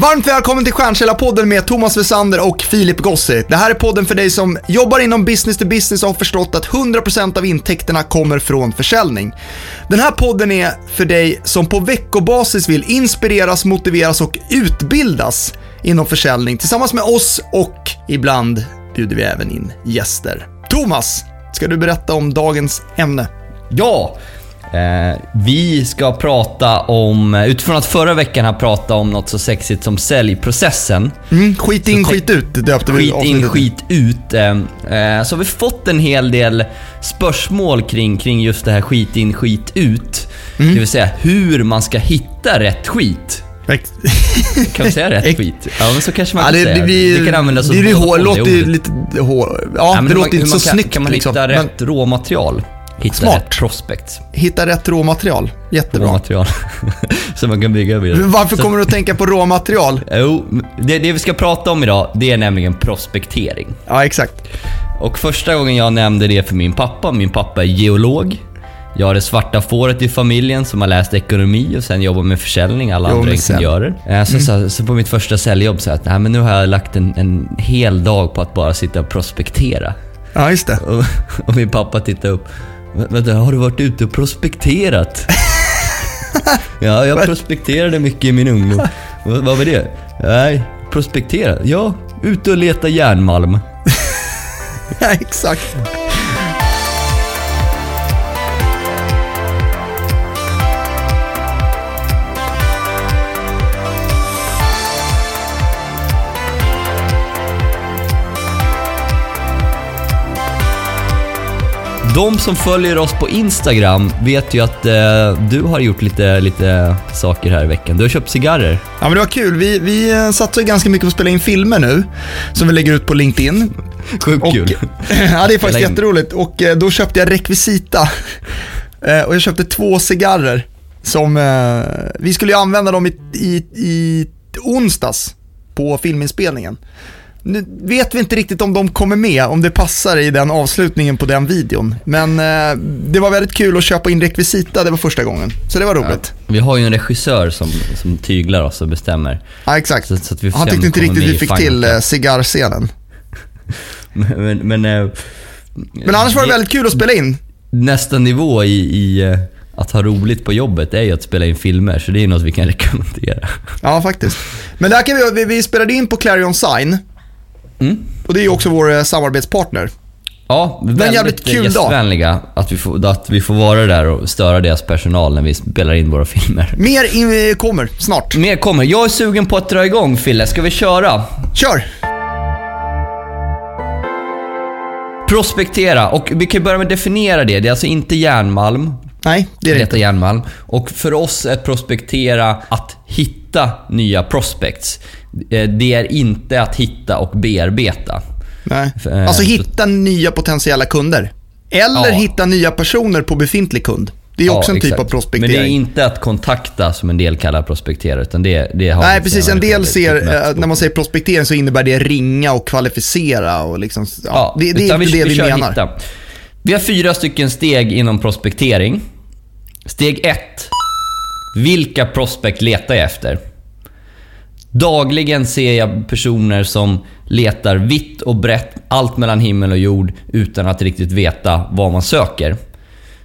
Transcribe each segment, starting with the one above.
Varmt välkommen till Stjärnkällarpodden med Thomas Wessander och Filip Gossi. Det här är podden för dig som jobbar inom business to business och har förstått att 100% av intäkterna kommer från försäljning. Den här podden är för dig som på veckobasis vill inspireras, motiveras och utbildas inom försäljning tillsammans med oss och ibland bjuder vi även in gäster. Thomas, ska du berätta om dagens ämne? Ja! Eh, vi ska prata om, utifrån att förra veckan har pratat om något så sexigt som säljprocessen. Mm, skit in, skit ut döpte vi Skit in, skit ut. Eh, eh, så har vi fått en hel del spörsmål kring, kring just det här skit in, skit ut. Mm. Det vill säga hur man ska hitta rätt skit. Kan vi säga rätt skit? Ja, men så kanske man Ja, kan det, säga. det, blir, det kan användas det, det, låter det ordet. lite hår, ja, men det låter inte så man kan, snyggt Kan man liksom. hitta Men rätt råmaterial? Hitta Smart. rätt prospects. hitta rätt råmaterial, jättebra. Råmaterial. som man kan bygga vidare. Varför Så- kommer du att tänka på råmaterial? Jo, det, det vi ska prata om idag, det är nämligen prospektering. Ja, exakt. Och första gången jag nämnde det för min pappa, min pappa är geolog. Jag har det svarta fåret i familjen som har läst ekonomi och sen jobbar med försäljning, alla Jo, andra ingenjörer. Eh, Så, så, så på mitt första säljjobb sa jag att Nej, men nu har jag lagt en, en hel dag på att bara sitta och prospektera. Ja, just det. Och, och min pappa tittade upp. "Vä- Vänta, har du varit ute och prospekterat? ja, jag prospekterade mycket i min ungdom. Vad, vad var det? Nej, prospektera? Ja, ute och leta järnmalm. Ja, exakt. De som följer oss på Instagram vet ju att eh, du har gjort lite, lite saker här i veckan. Du har köpt cigarrer. Ja, men det var kul. Vi, vi eh, satsar ganska mycket på att spela in filmer nu, som vi lägger ut på LinkedIn. Sjukt Och, kul. ja, det är faktiskt in. jätteroligt. Och eh, då köpte jag rekvisita. Eh, Och jag köpte två cigarrer som, vi skulle ju använda dem i, i, i onsdags på filminspelningen. Nu vet vi inte riktigt om de kommer med, om det passar i den avslutningen på den videon. Men eh, det var väldigt kul att köpa in rekvisita, det var första gången. Så det var roligt. Vi har ju en regissör som, som tyglar oss och bestämmer. Ja, exakt. Så, så att vi Han tyckte inte riktigt vi fick till eh, cigarrscenen. Men, men, eh, Men annars var det väldigt kul att spela in. Nästa nivå i, i eh, att ha roligt på jobbet är ju att spela in filmer, så det är något vi kan rekommendera. Ja, faktiskt. Men där kan vi, vi, vi spelade in på Clarion Sign. Mm. Och det är ju också vår eh, samarbetspartner. Ja, väldigt jävligt kul gästvänliga att vi, får, att vi får vara där och störa deras personal när vi spelar in våra filmer. Mer in, kommer snart. Mer kommer. Jag är sugen på att dra igång Fille, ska vi köra? Kör! Prospektera, och vi kan börja med att definiera det. Det är alltså inte järnmalm, Nej, det är det inte. järnmalm. Och för oss är prospektera att hitta nya prospects. Eh, Det är inte att hitta och bearbeta. Nej. Eh, Alltså så- hitta nya potentiella kunder. Eller Ja. hitta nya personer på befintlig kund. Det är också en typ exakt. av prospektering. Men det är inte att kontakta som en del kallar prospektera, utan det, det har Nej, vi precis. En del typ ser, eh, när man säger prospektering så innebär det ringa och kvalificera och liksom, ja, Ja, det, det är inte det vi kör menar. hitta. Vi har fyra stycken steg inom prospektering. Steg 1. Vilka prospect letar jag efter? Dagligen ser jag personer som letar vitt och brett, allt mellan himmel och jord, utan att riktigt veta vad man söker.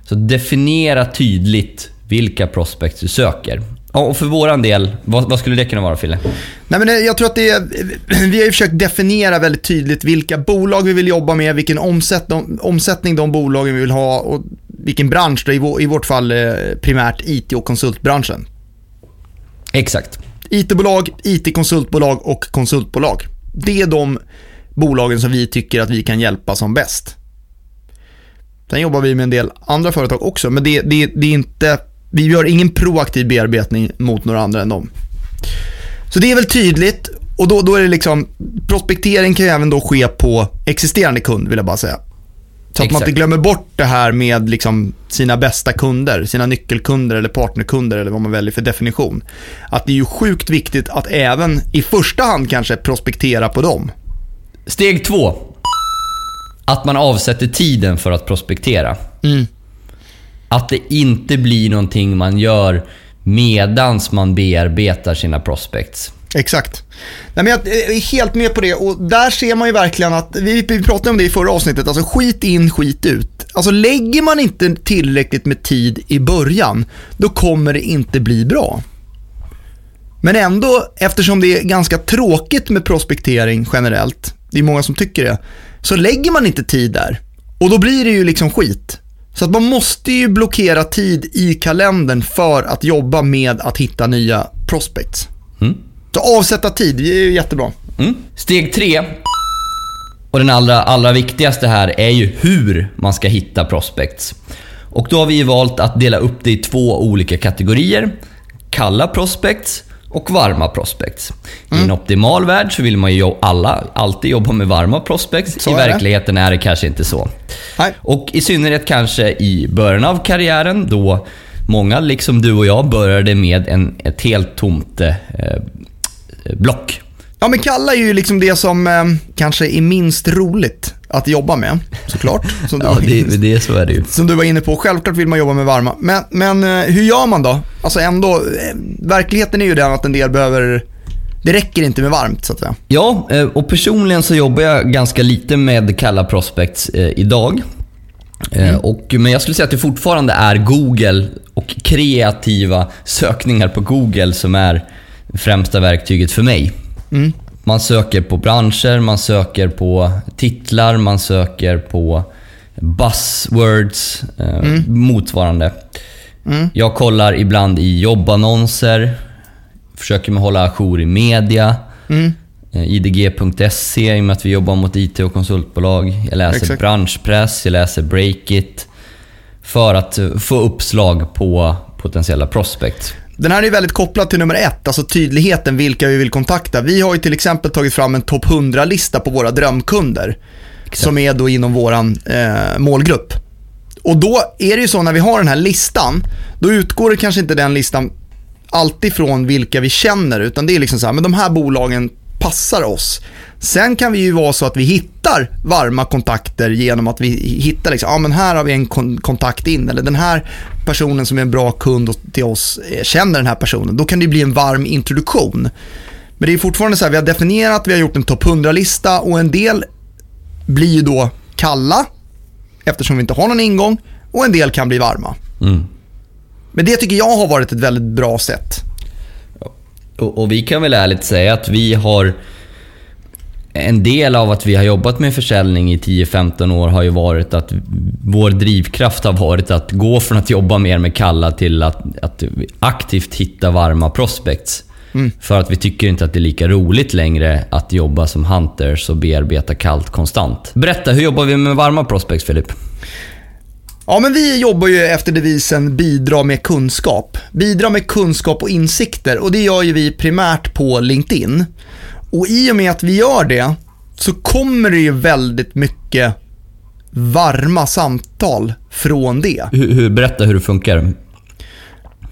Så definiera tydligt vilka prospects du söker. Och för våran del, vad, vad skulle det kunna vara Fille? Nej, men det- jag tror att det är, vi har ju försökt definiera väldigt tydligt vilka bolag vi vill jobba med, vilken omsätt, de, omsättning de bolagen vi vill ha och vilken bransch, då, i, vår, i vårt fall eh, primärt IT och konsultbranschen. Exakt. IT-bolag, IT-konsultbolag och konsultbolag. Det är de bolagen som vi tycker att vi kan hjälpa som bäst. Sen jobbar vi med en del andra företag också, men det, det, det är inte, vi gör ingen proaktiv bearbetning mot några andra än dem. Så det är väl tydligt och då, då är det liksom, prospektering kan ju även då ske på existerande kund vill jag bara säga. Så att man inte glömmer bort det här med liksom sina bästa kunder, sina nyckelkunder eller partnerkunder eller vad man väljer för definition. Att det är ju sjukt viktigt att även i första hand kanske prospektera på dem. Steg två. Att man avsätter tiden för att prospektera. Mm. Att det inte blir någonting man gör medans man bearbetar sina prospects. Exakt. Nej, men jag är helt med på det och där ser man ju verkligen att, vi, vi pratade om det i förra avsnittet, alltså skit in, skit ut. Alltså lägger man inte tillräckligt med tid i början, då kommer det inte bli bra. Men ändå, eftersom det är ganska tråkigt med prospektering generellt, det är många som tycker det, så lägger man inte tid där. Och då blir det ju liksom skit. Så att man måste ju blockera tid i kalendern för att jobba med att hitta nya prospects. Mm. Så avsätta tid, det är ju jättebra. Mm. Steg tre. Och den allra, allra viktigaste här är ju hur man ska hitta prospects. Och då har vi valt att dela upp det i två olika kategorier. Kalla prospects och varma prospects. I en optimal värld så vill man ju alla alltid jobba med varma prospects. Så I är det. verkligheten är det kanske inte så. Nej. Och i synnerhet kanske i början av karriären då många, liksom du och jag, började med en, ett helt tomt eh, block. Ja men kalla är ju liksom det som eh, kanske är minst roligt att jobba med, såklart. Som du, Ja, var, det, inne, det så är det ju. som du var inne på. Självklart vill man jobba med varma. Men, men eh, hur gör man då? Alltså ändå, eh, verkligheten är ju den att en del behöver, det räcker inte med varmt så att säga. Ja, eh, och personligen så jobbar jag ganska lite med kalla prospects eh, idag. Eh, Och, men jag skulle säga att det fortfarande är Google och kreativa sökningar på Google som är främsta verktyget för mig. Mm. Man söker på branscher, man söker på titlar, man söker på buzzwords, eh, motsvarande. Jag kollar ibland i jobbannonser, försöker med hålla ajour i media. Mm. Eh, IDG.se i och med att vi jobbar mot IT och konsultbolag. Jag läser Exakt. branschpress, jag läser Breakit. För att få uppslag på potentiella prospects. Den här är väldigt kopplad till nummer ett, alltså tydligheten vilka vi vill kontakta. Vi har ju till exempel tagit fram en topp 100-lista på våra drömkunder. Som är då inom våran eh, målgrupp. Och då är det ju så när vi har den här listan, då utgår det kanske inte den listan alltid från vilka vi känner, utan det är liksom så här, men de här bolagen passar oss. Sen kan vi ju vara så att vi hittar varma kontakter genom att vi hittar, liksom, ja men här har vi en kon- kontakt in, eller den här personen som är en bra kund till oss eh, känner den här personen. Då kan det bli en varm introduktion. Men det är fortfarande så här, vi har definierat, vi har gjort en topp 100-lista och en del blir ju då kalla, eftersom vi inte har någon ingång, och en del kan bli varma. Mm. Men det tycker jag har varit ett väldigt bra sätt. Och, och vi kan väl ärligt säga att vi har... En del av att vi har jobbat med försäljning i 10-15 år har ju varit att vår drivkraft har varit att gå från att jobba mer med kalla till att, att aktivt hitta varma prospects. För att vi tycker inte att det är lika roligt längre att jobba som hunters och bearbeta kallt konstant. Berätta, hur jobbar vi med varma prospects Filip? Ja, men vi jobbar ju efter devisen bidra med kunskap. Bidra med kunskap och insikter och det gör ju vi primärt på LinkedIn. Och i och med att vi gör det så kommer det ju väldigt mycket varma samtal från det. Hur, hur, berätta hur det funkar.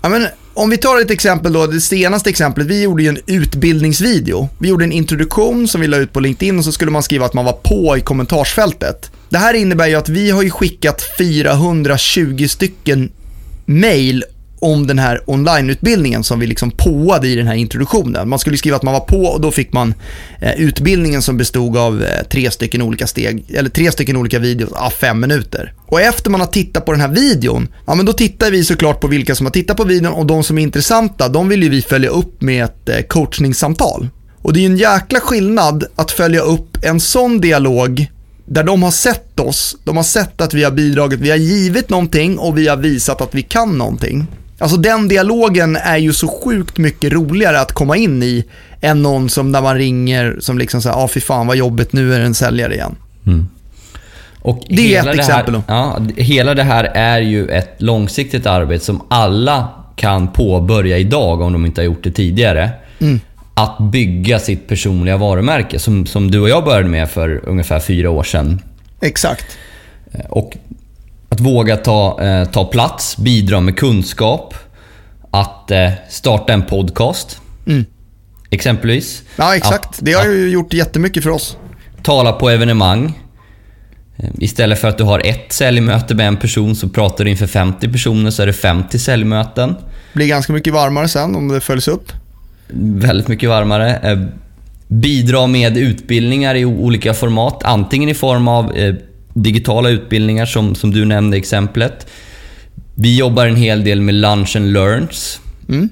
Ja, men om vi tar ett exempel då, det senaste exemplet, vi gjorde ju en utbildningsvideo. Vi gjorde en introduktion som vi la ut på LinkedIn och så skulle man skriva att man var på i kommentarsfältet. Det här innebär ju att vi har ju skickat 420 stycken mail om den här onlineutbildningen som vi liksom påade i den här introduktionen. Man skulle skriva att man var på och då fick man eh, utbildningen som bestod av eh, tre stycken olika steg, eller tre stycken olika videos, ah, fem minuter. Och efter man har tittat på den här videon, ja men då tittar vi såklart på vilka som har tittat på videon och de som är intressanta, de vill ju vi följa upp med ett eh, coachningssamtal. Och det är ju en jäkla skillnad att följa upp en sån dialog där de har sett oss, de har sett att vi har bidragit, vi har givit någonting och vi har visat att vi kan någonting. Alltså den dialogen är ju så sjukt mycket roligare att komma in i än någon som när man ringer som liksom säger, ja ah, fy fan vad jobbigt, nu är det en säljare igen. Och Det är ett det exempel här, då. ja, Hela det här är ju ett långsiktigt arbete som alla kan påbörja idag om de inte har gjort det tidigare. Mm. Att bygga sitt personliga varumärke som, som du och jag började med för ungefär fyra år sedan. Exakt. Eh, Och att våga ta, eh, ta plats, bidra med kunskap. Att eh, starta en podcast. Mm. Exempelvis. Ja, exakt. Att, Det har ju gjort jättemycket för oss. tala på evenemang. Eh, Istället för att du har ett säljmöte med en person så pratar du inför 50 personer så är det 50 säljmöten. Blir ganska mycket varmare sen om det följs upp. Väldigt mycket varmare. Eh, bidra med utbildningar i olika format. Antingen i form av eh, digitala utbildningar som, som du nämnde exemplet. Vi jobbar en hel del med lunch and learns. Mm.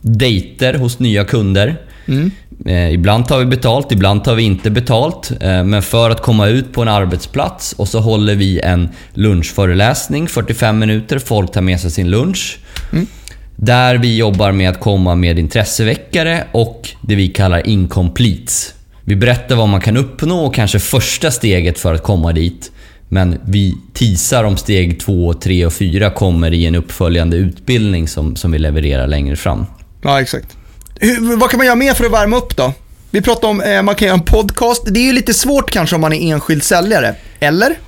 Dejter hos nya kunder. Mm. Eh, ibland tar vi betalt, ibland tar vi inte betalt. Men för att komma ut på en arbetsplats och så håller vi en lunchföreläsning, 45 minuter. Folk tar med sig sin lunch. Mm. Där vi jobbar med att komma med intresseväckare och det vi kallar incompletes. Vi berättar vad man kan uppnå och kanske första steget för att komma dit. Men vi tisar om steg 2, 3 och 4 kommer i en uppföljande utbildning som, som vi levererar längre fram. Ja, exakt. Hur, vad kan man göra mer för att värma upp då? Vi pratade om, eh, man kan göra en podcast. Det är ju lite svårt kanske om man är enskild säljare. Eller?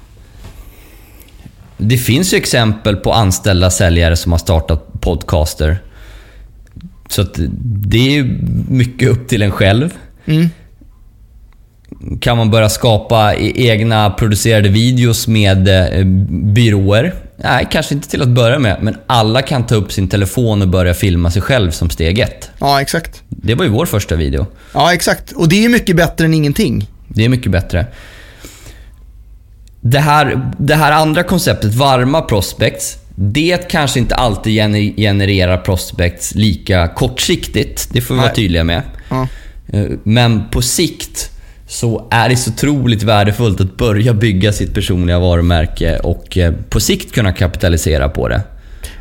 Det finns ju exempel på anställda säljare som har startat podcaster. Så det är mycket upp till en själv. Mm. Kan man börja skapa e- egna producerade videos med eh, byråer? Nej, kanske inte till att börja med, men alla kan ta upp sin telefon och börja filma sig själv som steg ett. Ja, exakt. Det var ju vår första video. Ja, exakt. Och det är mycket bättre än ingenting. Det är mycket bättre. Det här, det här andra konceptet, varma prospects, det kanske inte alltid genererar prospects lika kortsiktigt. Det får vi Nej. vara tydliga med. Ja. Eh, men på sikt så är det så otroligt värdefullt att börja bygga sitt personliga varumärke och eh, på sikt kunna kapitalisera på det.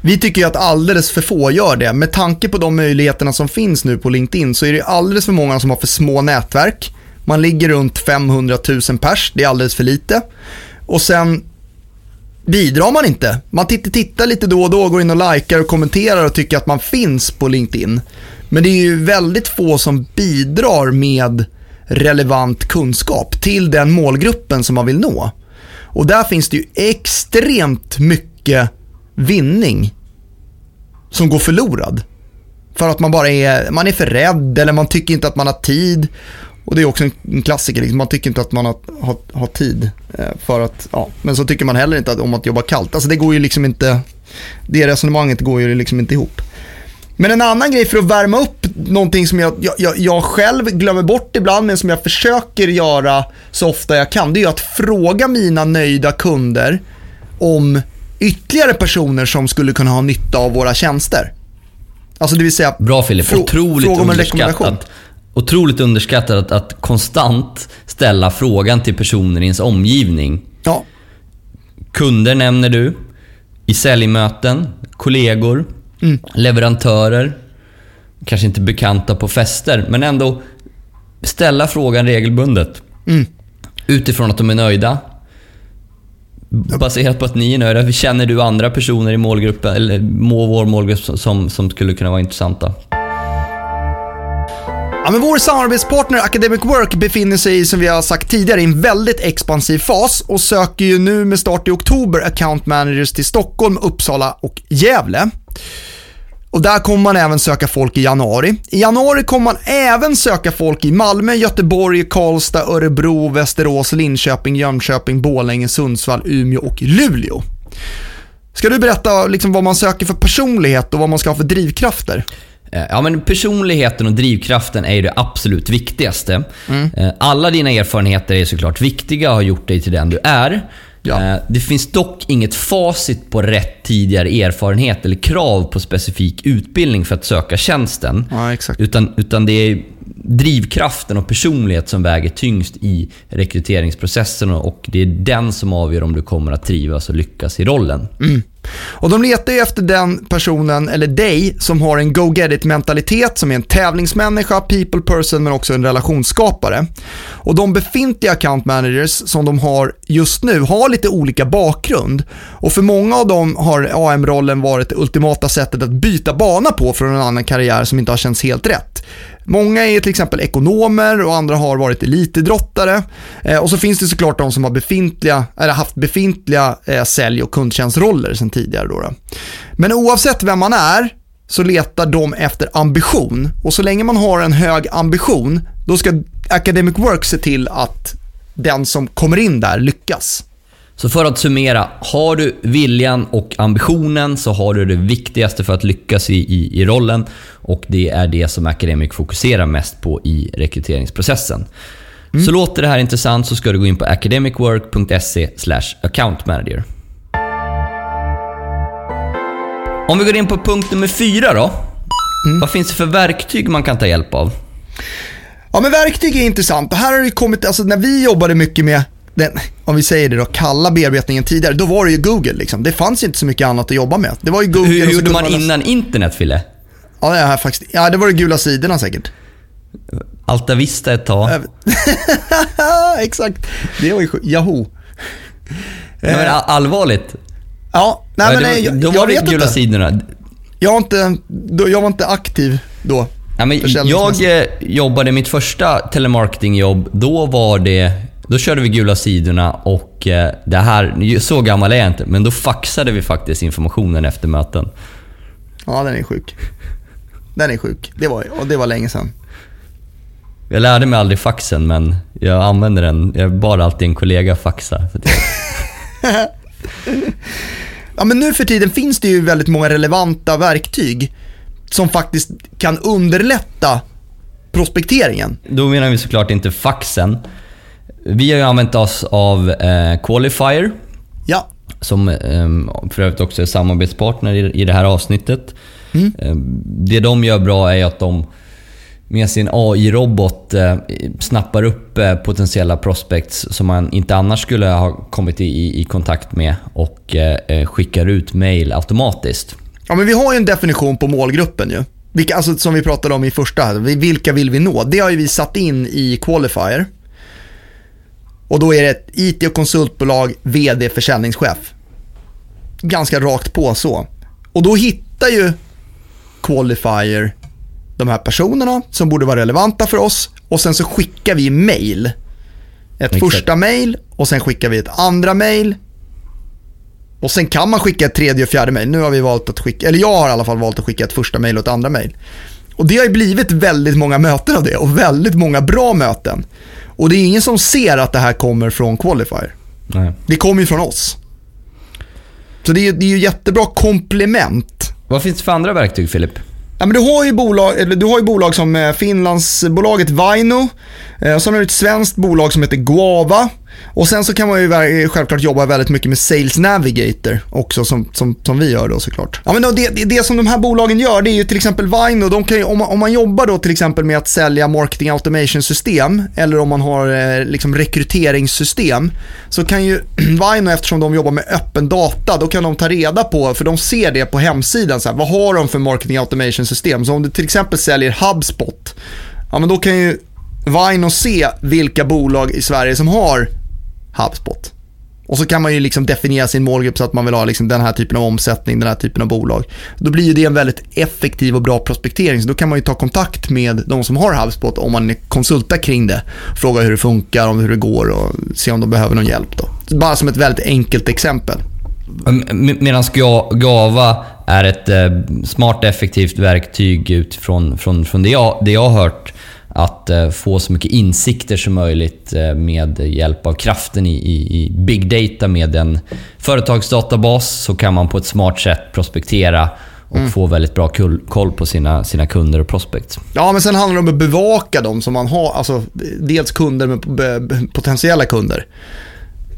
Vi tycker ju att alldeles för få gör det. Med tanke på de möjligheterna som finns nu på LinkedIn så är det alldeles för många som har för små nätverk. Man ligger runt 500 000 pers, det är alldeles för lite. Och sen bidrar man inte. Man tittar, tittar lite då och då, går in och likar och kommenterar och tycker att man finns på LinkedIn. Men det är ju väldigt få som bidrar med relevant kunskap till den målgruppen som man vill nå. Och där finns det ju extremt mycket vinning som går förlorad. För att man bara är, man är för rädd eller man tycker inte att man har tid. Och det är också en klassiker, liksom. man tycker inte att man har, har, har tid. Eh, för att, ja. Men så tycker man heller inte om att jobba kallt. Alltså det går ju liksom inte, det resonemanget går ju liksom inte ihop. Men en annan grej för att värma upp någonting som jag, jag, jag, själv glömmer bort ibland, men som jag försöker göra så ofta jag kan, det är att fråga mina nöjda kunder om ytterligare personer som skulle kunna ha nytta av våra tjänster. Alltså det vill säga... Bra Filip, otroligt underskattat. Otroligt underskattat att, att konstant ställa frågan till personer i ens omgivning. Ja. Kunder nämner du. I säljmöten, kollegor, Mm. Leverantörer, kanske inte bekanta på fester, men ändå ställa frågan regelbundet. Mm. Utifrån att de är nöjda. Baserat på att ni är nöjda, känner du andra personer i målgruppen, eller må vår målgrupp som, som skulle kunna vara intressanta? Ja, men vår samarbetspartner Academic Work befinner sig, som vi har sagt tidigare, i en väldigt expansiv fas och söker ju nu med start i oktober account managers till Stockholm, Uppsala och Gävle. Och där kommer man även söka folk i januari. I januari kommer man även söka folk i Malmö, Göteborg, Karlstad, Örebro, Västerås, Linköping, Jönköping, Borlänge, Sundsvall, Umeå och Luleå. Ska du berätta liksom vad man söker för personlighet och vad man ska ha för drivkrafter? Eh, ja, men personligheten och drivkraften är ju det absolut viktigaste. Mm. Eh, alla dina erfarenheter är såklart viktiga och har gjort dig till den du är. Ja. Eh, det finns dock inget facit på rätt tidigare erfarenhet eller krav på specifik utbildning för att söka tjänsten. Ja, utan, utan det är drivkraften och personlighet som väger tyngst i rekryteringsprocessen och det är den som avgör om du kommer att trivas och lyckas i rollen. Mm. Och De letar ju efter den personen, eller dig, som har en go-get-it-mentalitet, som är en tävlingsmänniska, people person, men också en relationsskapare. Och De befintliga account managers som de har just nu har lite olika bakgrund. Och För många av dem har AM-rollen varit det ultimata sättet att byta bana på från en annan karriär som inte har känts helt rätt. Många är till exempel ekonomer och andra har varit elitidrottare. Eh, och så finns det såklart de som har befintliga, eller haft befintliga eh, sälj och kundtjänstroller sedan tidigare. Då, då. Men oavsett vem man är så letar de efter ambition. Och så länge man har en hög ambition, då ska Academic Work se till att den som kommer in där lyckas. Så för att summera, har du viljan och ambitionen så har du det viktigaste för att lyckas i, i, i rollen och det är det som Academic fokuserar mest på i rekryteringsprocessen. Mm. Så låter det här intressant så ska du gå in på academicwork.se accountmanager. Om vi går in på punkt nummer fyra då. Mm. Vad finns det för verktyg man kan ta hjälp av? Ja, men verktyg är intressant. Och här har det kommit, alltså när vi jobbade mycket med den, om vi säger det då, kalla bearbetningen tidigare, då var det ju Google. Liksom. Det fanns inte så mycket annat att jobba med. Det var ju Google. Hur gjorde man innan internet, Fille? Ja, det, här faktiskt, ja, det var det gula sidorna säkert. Alta Vista ett tag. Exakt. Det var ju Yahoo. Nej, men allvarligt. Ja, nej, men nej, jag, då var det gula inte. sidorna. Jag var inte, då, jag var inte aktiv då. Ja, men jag eh, jobbade mitt första telemarketingjobb. Då var det då körde vi gula sidorna och eh, det här, så gammal är jag inte, men då faxade vi faktiskt informationen efter möten. Ja, den är sjuk. Den är sjuk. Det var, och det var länge sedan. Jag lärde mig aldrig faxen, men jag använde den. Jag bad alltid en kollega faxa. ja, men nu för tiden finns det ju väldigt många relevanta verktyg som faktiskt kan underlätta prospekteringen. Då menar vi såklart inte faxen. Vi har ju använt oss av eh, Qualifier. Ja. Som eh, för övrigt också är samarbetspartner i, i det här avsnittet. Mm. Eh, det de gör bra är att de med sin AI-robot eh, snappar upp eh, potentiella prospects som man inte annars skulle ha kommit i, i kontakt med och eh, eh, skickar ut mail automatiskt. Ja, men vi har ju en definition på målgruppen ju. Vilka, alltså, som vi pratade om i första, vilka vill vi nå? Det har ju vi satt in i Qualifier. Och då är det ett IT och konsultbolag, VD, försäljningschef. Ganska rakt på så. Och då hittar ju Qualifier de här personerna som borde vara relevanta för oss och sen så skickar vi mail. Ett Exakt. första mail och sen skickar vi ett andra mail. Och sen kan man skicka ett tredje och fjärde mail. Nu har vi valt att skicka, eller jag har i alla fall valt att skicka ett första mail och ett andra mail. Och det har ju blivit väldigt många möten av det och väldigt många bra möten. Och det är ingen som ser att det här kommer från Qualifier. Nej. Det kommer ju från oss. Så det är, det är ju jättebra komplement. Vad finns det för andra verktyg, Filip? Ja, men du, har ju bolag, eller du har ju bolag som eh, Finlandsbolaget Vaino. Eh, sen har du ett svenskt bolag som heter Guava. Och sen så kan man ju självklart jobba väldigt mycket med Sales Navigator också som, som, som vi gör då såklart. Ja, men då, det, det, det som de här bolagen gör det är ju till exempel Vino. De kan ju, om, man, om man jobbar då till exempel med att sälja marketing automation system eller om man har eh, liksom rekryteringssystem så kan ju Vino eftersom de jobbar med öppen data då kan de ta reda på, för de ser det på hemsidan, så här, vad har de för marketing automation system? Så om du till exempel säljer HubSpot, ja men då kan ju Vine se vilka bolag i Sverige som har HubSpot. Och så kan man ju liksom definiera sin målgrupp så att man vill ha liksom den här typen av omsättning, den här typen av bolag. Då blir ju det en väldigt effektiv och bra prospektering. Så då kan man ju ta kontakt med de som har HubSpot om man konsultar kring det. Fråga hur det funkar, om hur det går och se om de behöver någon hjälp. Då. Bara som ett väldigt enkelt exempel. Medan Gava är ett eh, smart effektivt verktyg utifrån från, från det, jag, det jag har hört att eh, få så mycket insikter som möjligt eh, med hjälp av kraften i, i, i, big data med en företagsdatabas så kan man på ett smart sätt prospektera och mm. få väldigt bra koll på sina, sina kunder och prospects. Ja, men sen handlar det om att bevaka dem som man har. Alltså, dels kunder, men potentiella kunder.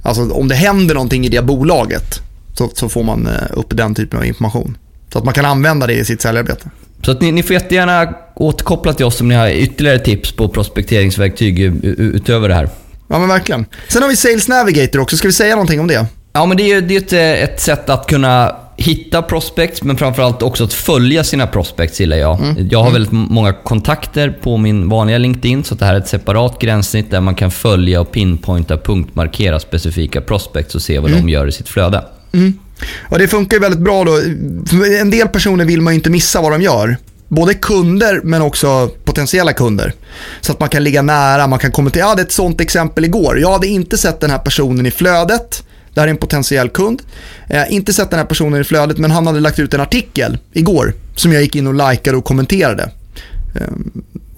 Alltså om det händer någonting i det bolaget så, så får man eh, upp den typen av information. Så att man kan använda det i sitt säljarbete. Så att ni, ni får jättegärna återkoppla till oss om ni har ytterligare tips på prospekteringsverktyg utöver det här. Ja men verkligen. Sen har vi Sales Navigator också. Ska vi säga någonting om det? Ja men det är ju ett, ett sätt att kunna hitta prospects, men framförallt också att följa sina prospects gillar jag. Mm. Jag har mm. väldigt många kontakter på min vanliga LinkedIn, så det här är ett separat gränssnitt där man kan följa och pinpointa, punktmarkera specifika prospects och se vad mm. de gör i sitt flöde. Mm. Ja, det funkar ju väldigt bra då. En del personer vill man ju inte missa vad de gör. Både kunder men också potentiella kunder. Så att man kan ligga nära, man kan kommentera. Jag hade ett sånt exempel igår. Jag hade inte sett den här personen i flödet. Det här är en potentiell kund. Eh, inte sett den här personen i flödet men han hade lagt ut en artikel igår som jag gick in och likade och kommenterade. Eh,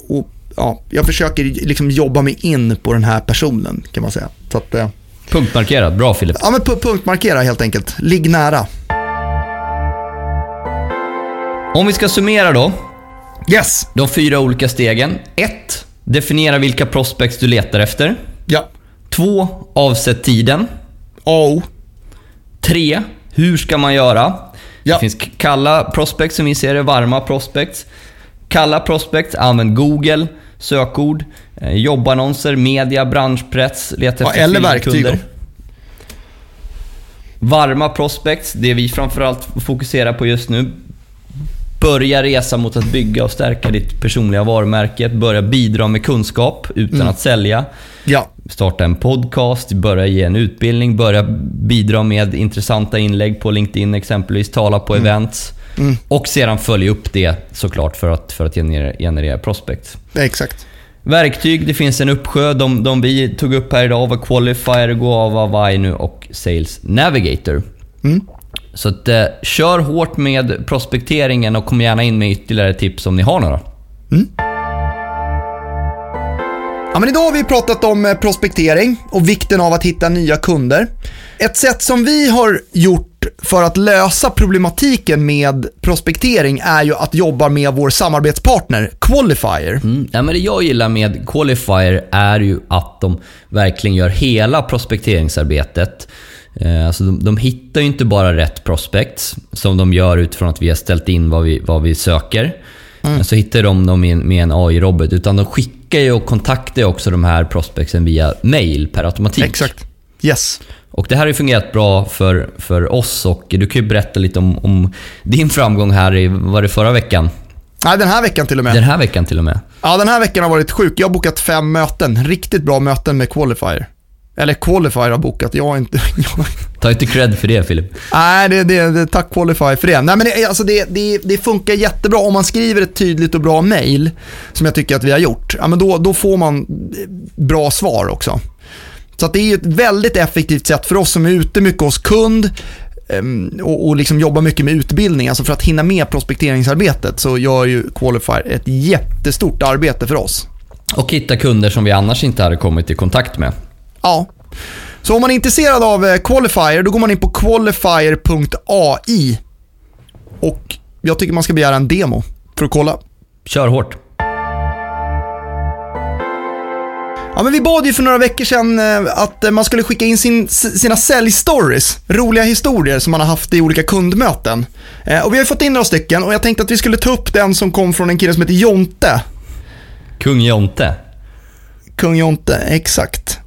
och, ja, jag försöker liksom jobba mig in på den här personen kan man säga. Så att, eh, Punktmarkerat. Bra Filip. Ja, men pu- punktmarkera helt enkelt. Ligg nära. Om vi ska summera då. Yes. De fyra olika stegen. 1. Definiera vilka prospects du letar efter. Ja. 2. Avsätt tiden. A och O. 3. Hur ska man göra? Ja. Det finns kalla prospects som vi ser det, varma prospects. Kalla prospects, använd Google, sökord, eh, jobbannonser, media, branschpress, leta Ja, efter eller fler verktyg. Varma prospects, det vi framförallt fokuserar på just nu. Börja resa mot att bygga och stärka ditt personliga varumärke. Börja bidra med kunskap utan Mm. att sälja. Ja. Starta en podcast, börja ge en utbildning, börja bidra med intressanta inlägg på LinkedIn exempelvis, tala på events. Mm. Och sedan följa upp det såklart för att, för att generera, generera prospects. Exakt. Verktyg, det finns en uppsjö. De, de vi tog upp här idag var Qualifier, Goava, Vainu och Sales Navigator. Mm. Så att, eh, kör hårt med prospekteringen och kom gärna in med ytterligare tips om ni har några. Ja, men idag har vi pratat om eh, prospektering och vikten av att hitta nya kunder. Ett sätt som vi har gjort för att lösa problematiken med prospektering är ju att jobba med vår samarbetspartner Qualifier. Mm. Ja, men det jag gillar med Qualifier är ju att de verkligen gör hela prospekteringsarbetet. Eh, Alltså de, de hittar ju inte bara rätt prospects, som de gör utifrån att vi har ställt in vad vi, vad vi söker. Mm. Så hittar de dem med, en- med en AI-robot. Utan de skickar ju och kontaktar också de här prospectsen via mail per automatik. Exakt. Yes. Och det här har ju fungerat bra för, för oss och du kan ju berätta lite om, om din framgång här i, var det förra veckan? Nej, den här veckan till och med. Den här veckan till och med. Ja, den här veckan har varit sjuk. Jag har bokat fem möten. Riktigt bra möten med Qualifier. Eller Qualifier har bokat. Jag har inte... Jag... Ta inte cred för det Filip. Nej, det, det, det, tack Qualifier för det. Nej, men det, alltså det, det, det funkar jättebra. Om man skriver ett tydligt och bra mail, som jag tycker att vi har gjort, ja, men då, då får man bra svar också. Så det är ett väldigt effektivt sätt för oss som är ute mycket hos kund ehm, och, och liksom jobbar mycket med utbildning. Alltså för att hinna med prospekteringsarbetet så gör ju Qualifier ett jättestort arbete för oss. Och hitta kunder som vi annars inte hade kommit i kontakt med. Ja. Så om man är intresserad av eh, Qualifier, då går man in på qualifier.ai och jag tycker man ska begära en demo för att kolla. Kör hårt. Ja, men vi bad ju för några veckor sedan eh, att eh, man skulle skicka in sin, sina säljstories, roliga historier som man har haft i olika kundmöten. Eh, Och vi har fått in några stycken och jag tänkte att vi skulle ta upp den som kom från en kille som heter Jonte. Kung Jonte. Kung Jonte, exakt.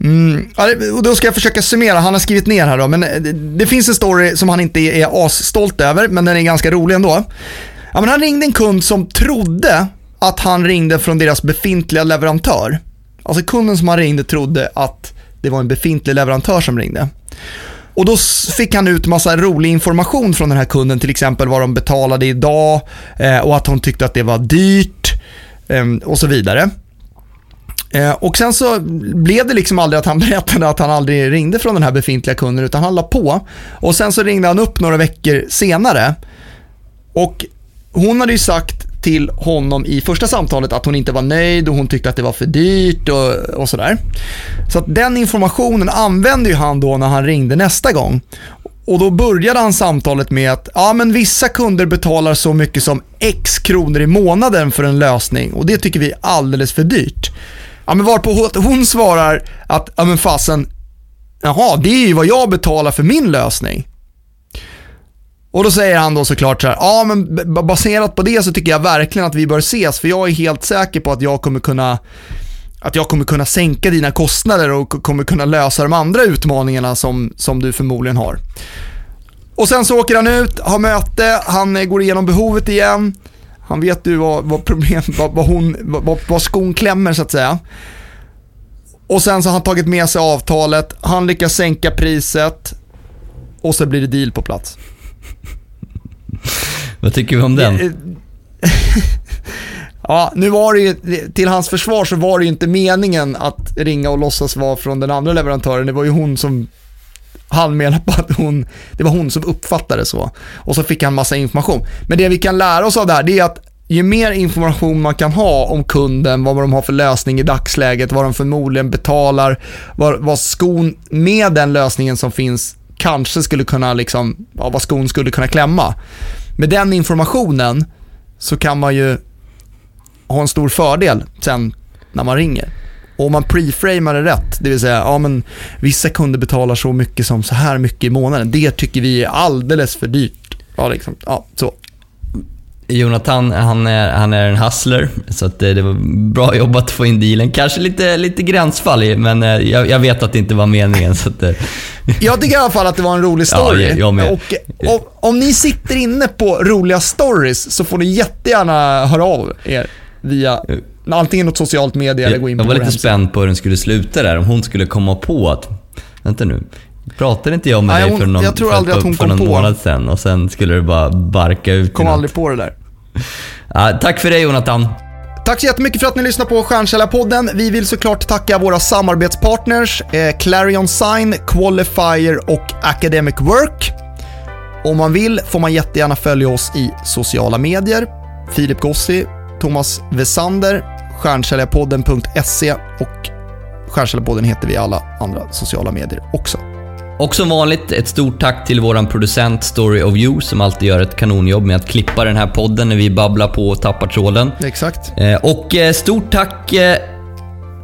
Mm, och då ska jag försöka summera, han har skrivit ner här då, men det, finns en story som han inte är, är asstolt över, men den är ganska rolig ändå. Ja, men han ringde en kund som trodde att han ringde från deras befintliga leverantör. Alltså kunden som han ringde trodde att det var en befintlig leverantör som ringde. Och då fick han ut massa rolig information från den här kunden, till exempel vad de betalade idag eh, och att hon tyckte att det var dyrt ehm, och så vidare. Eh, och sen så blev det liksom aldrig att han berättade att han aldrig ringde från den här befintliga kunden utan han la på. Och sen så ringde han upp några veckor senare. Och hon hade ju sagt till honom i första samtalet att hon inte var nöjd och hon tyckte att det var för dyrt och, och sådär. Så att den informationen använde ju han då när han ringde nästa gång. Och då började han samtalet med att ja, men vissa kunder betalar så mycket som x kronor i månaden för en lösning och det tycker vi är alldeles för dyrt. Ja, men varpå hon- svarar att ja, men fasen, jaha, det är ju vad jag betalar för min lösning. Och då säger han då såklart så här, ja men baserat på det så tycker jag verkligen att vi bör ses för jag är helt säker på att jag kommer kunna att jag kommer kunna sänka dina kostnader och kommer kunna lösa de andra utmaningarna som, som du förmodligen har. Och sen så åker han ut, har möte, han eh, går igenom behovet igen. Han vet ju vad, vad, problem, vad, vad, hon, vad- vad skon klämmer så att säga. Och sen så har han tagit med sig avtalet, han lyckas sänka priset och så blir det deal på plats. Vad tycker vi om den? Eh, ja, nu var det ju, till hans försvar så var det ju inte meningen att ringa och låtsas vara från den andra leverantören. Det var ju hon som, han menar på att hon, det var hon som uppfattade det så. Och så fick han massa information. Men det vi kan lära oss av det här, det är att ju mer information man kan ha om kunden, vad de har för lösning i dagsläget, vad de förmodligen betalar, vad, vad skon med den lösningen som finns kanske skulle kunna, liksom, ja, vad skon skulle kunna klämma. Med den informationen så kan man ju ha en stor fördel sen när man ringer. Och om man preframar det rätt, det vill säga, ja men vissa kunder betalar så mycket som så här mycket i månaden. Det tycker vi är alldeles för dyrt. Ja, liksom, ja så. Jonathan, han är, han är en hustler, så att det, det var bra jobbat att få in dealen. Kanske lite, lite gränsfall, men eh, jag, jag vet att det inte var meningen. Så att. Eh, jag tycker i alla fall att det var en rolig story. Ja, jag med. Och, och, om ni sitter inne på roliga stories så får ni jättegärna höra av er via antingen något socialt media eller gå in på Jag var lite hemsida. spänd på hur den skulle sluta där, om hon skulle komma på att, vänta nu, pratade inte jag med Nej, dig hon- för någon, jag tror för, aldrig att hon för kom någon på. månad sedan och sen skulle det bara barka ut Kom något. aldrig på det där. Ja, tack för det Jonathan. Tack så jättemycket för att ni lyssnar på Stjärnkällarpodden. Vi vill såklart tacka våra samarbetspartners eh, Clarion Sign, Qualifier och Academic Work. Om man vill får man jättegärna följa oss i sociala medier. Filip Gossi, Thomas Wessander, stjärnkällarpodden.se och Stjärnkällarpodden heter vi i alla andra sociala medier också. Och som vanligt, ett stort tack till våran producent Story of You som alltid gör ett kanonjobb med att klippa den här podden när vi babblar på och tappar tråden. Exakt. Eh, Och eh, stort tack eh,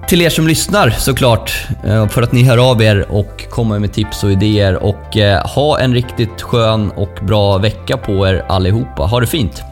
till er som lyssnar såklart för att ni hör av er och kommer med tips och idéer och ha en riktigt skön och bra vecka på er allihopa. Ha det fint!